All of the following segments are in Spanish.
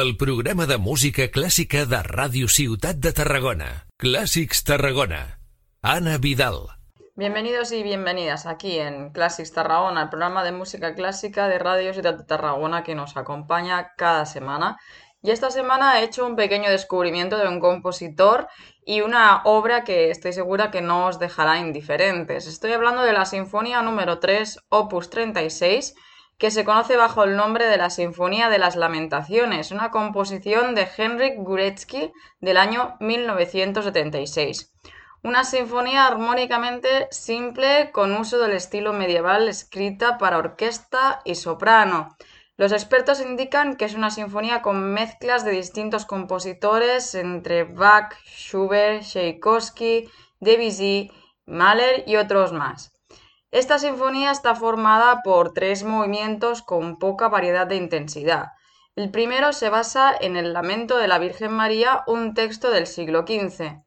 el programa de música clàssica de Ràdio Ciutat de Tarragona. Clàssics Tarragona. Ana Vidal. Bienvenidos y bienvenidas aquí en Classics Tarragona, el programa de música clásica de Radio Ciudad de Tarragona que nos acompaña cada semana. Y esta semana he hecho un pequeño descubrimiento de un compositor y una obra que estoy segura que no os dejará indiferentes. Estoy hablando de la Sinfonía número 3, opus 36, que se conoce bajo el nombre de la Sinfonía de las Lamentaciones, una composición de Henryk Guretsky del año 1976. Una sinfonía armónicamente simple con uso del estilo medieval escrita para orquesta y soprano. Los expertos indican que es una sinfonía con mezclas de distintos compositores entre Bach, Schubert, Tchaikovsky, Debussy, Mahler y otros más. Esta sinfonía está formada por tres movimientos con poca variedad de intensidad. El primero se basa en el Lamento de la Virgen María, un texto del siglo XV.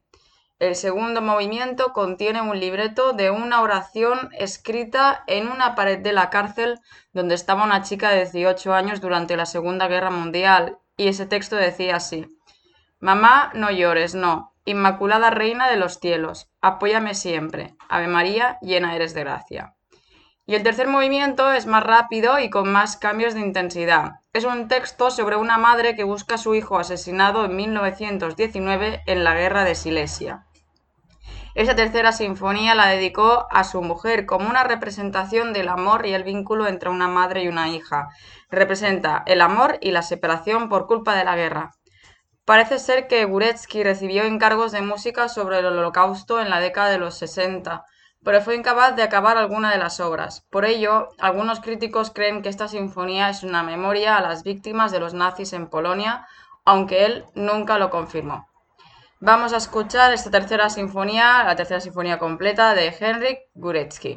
El segundo movimiento contiene un libreto de una oración escrita en una pared de la cárcel donde estaba una chica de 18 años durante la Segunda Guerra Mundial, y ese texto decía así Mamá, no llores, no. Inmaculada Reina de los cielos, apóyame siempre. Ave María, llena eres de gracia. Y el tercer movimiento es más rápido y con más cambios de intensidad. Es un texto sobre una madre que busca a su hijo asesinado en 1919 en la guerra de Silesia. Esa tercera sinfonía la dedicó a su mujer como una representación del amor y el vínculo entre una madre y una hija. Representa el amor y la separación por culpa de la guerra. Parece ser que Guretsky recibió encargos de música sobre el Holocausto en la década de los 60, pero fue incapaz de acabar alguna de las obras. Por ello, algunos críticos creen que esta sinfonía es una memoria a las víctimas de los nazis en Polonia, aunque él nunca lo confirmó. Vamos a escuchar esta tercera sinfonía, la tercera sinfonía completa de Henryk Guretsky.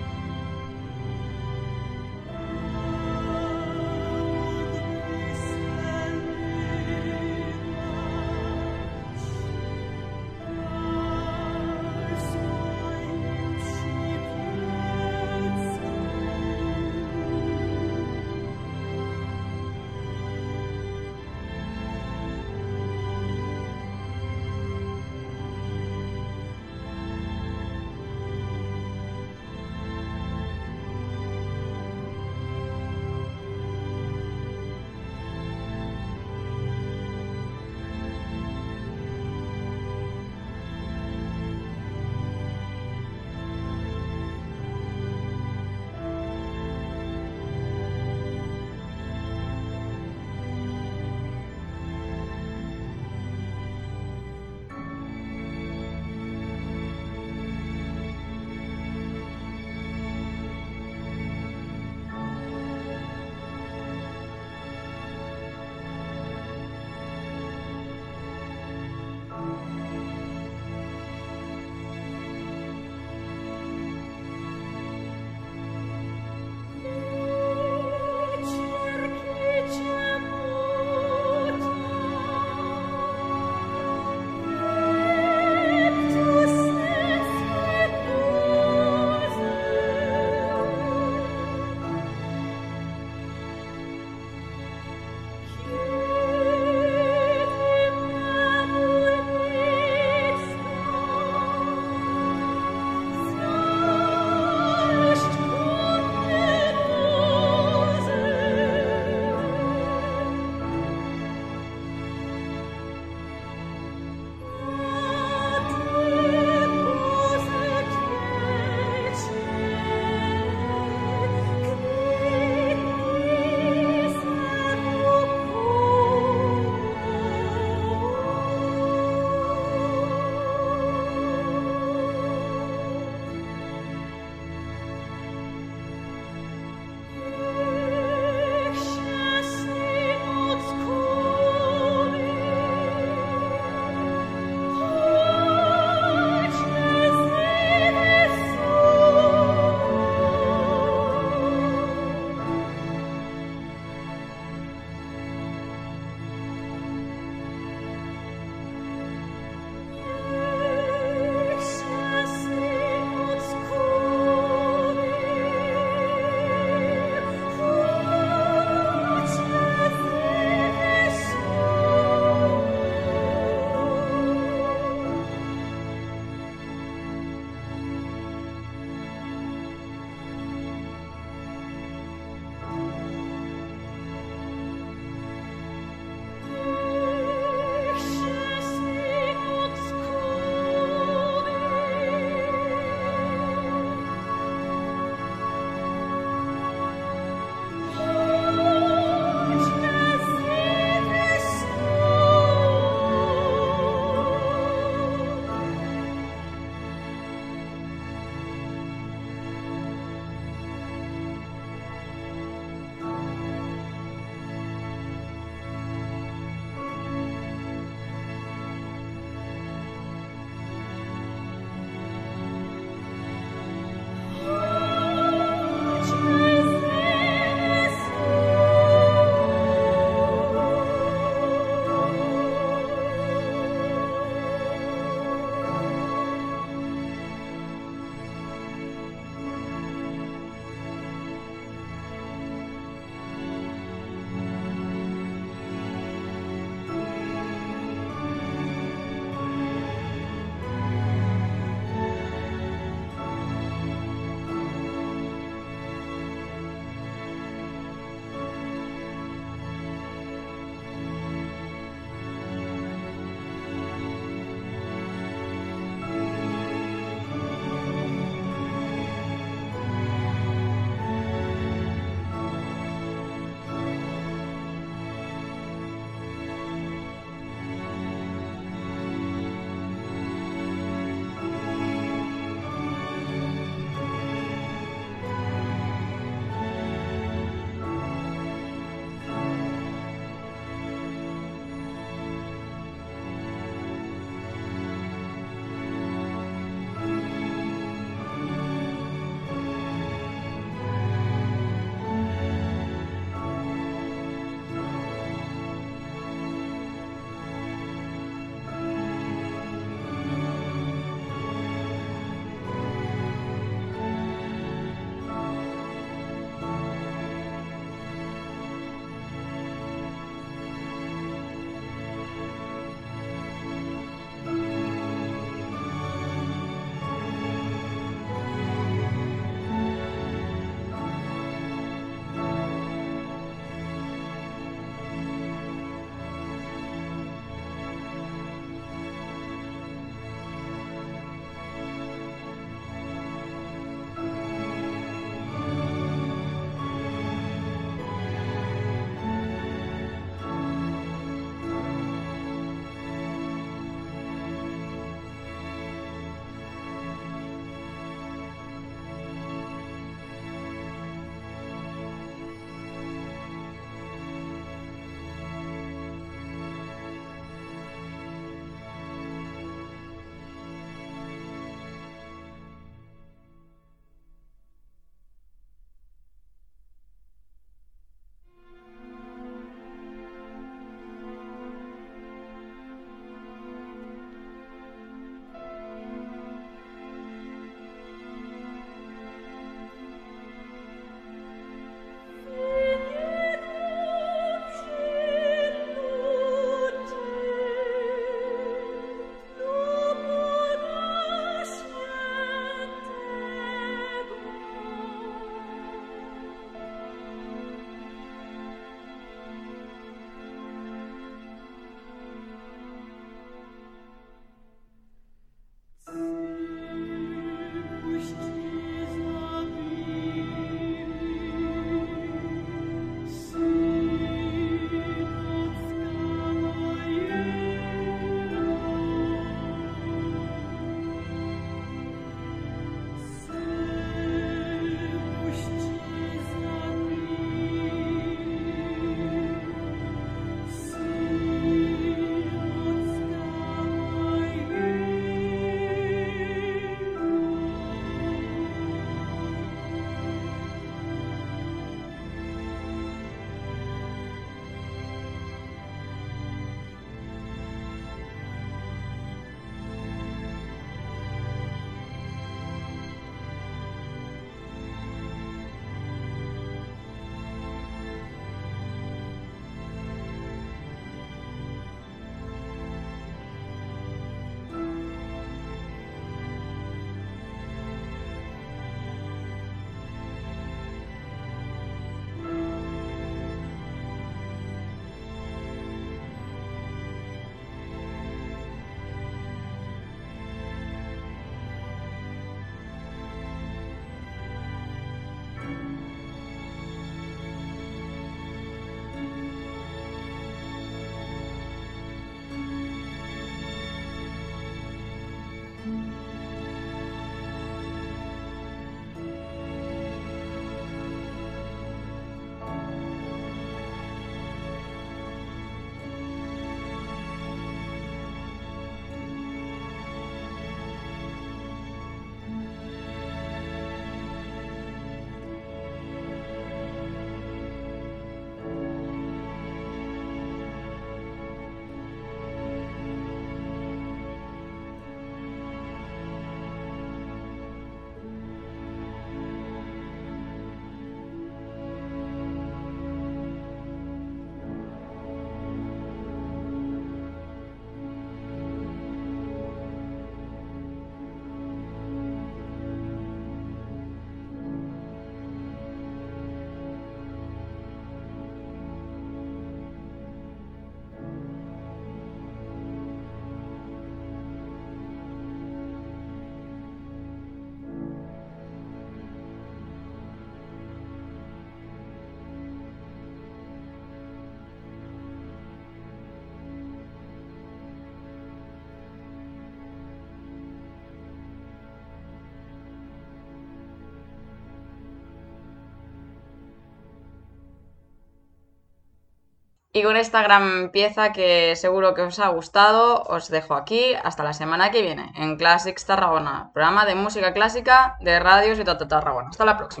Y con esta gran pieza que seguro que os ha gustado, os dejo aquí hasta la semana que viene en Classics Tarragona, programa de música clásica de Radio Ciudad de Tarragona. Hasta la próxima.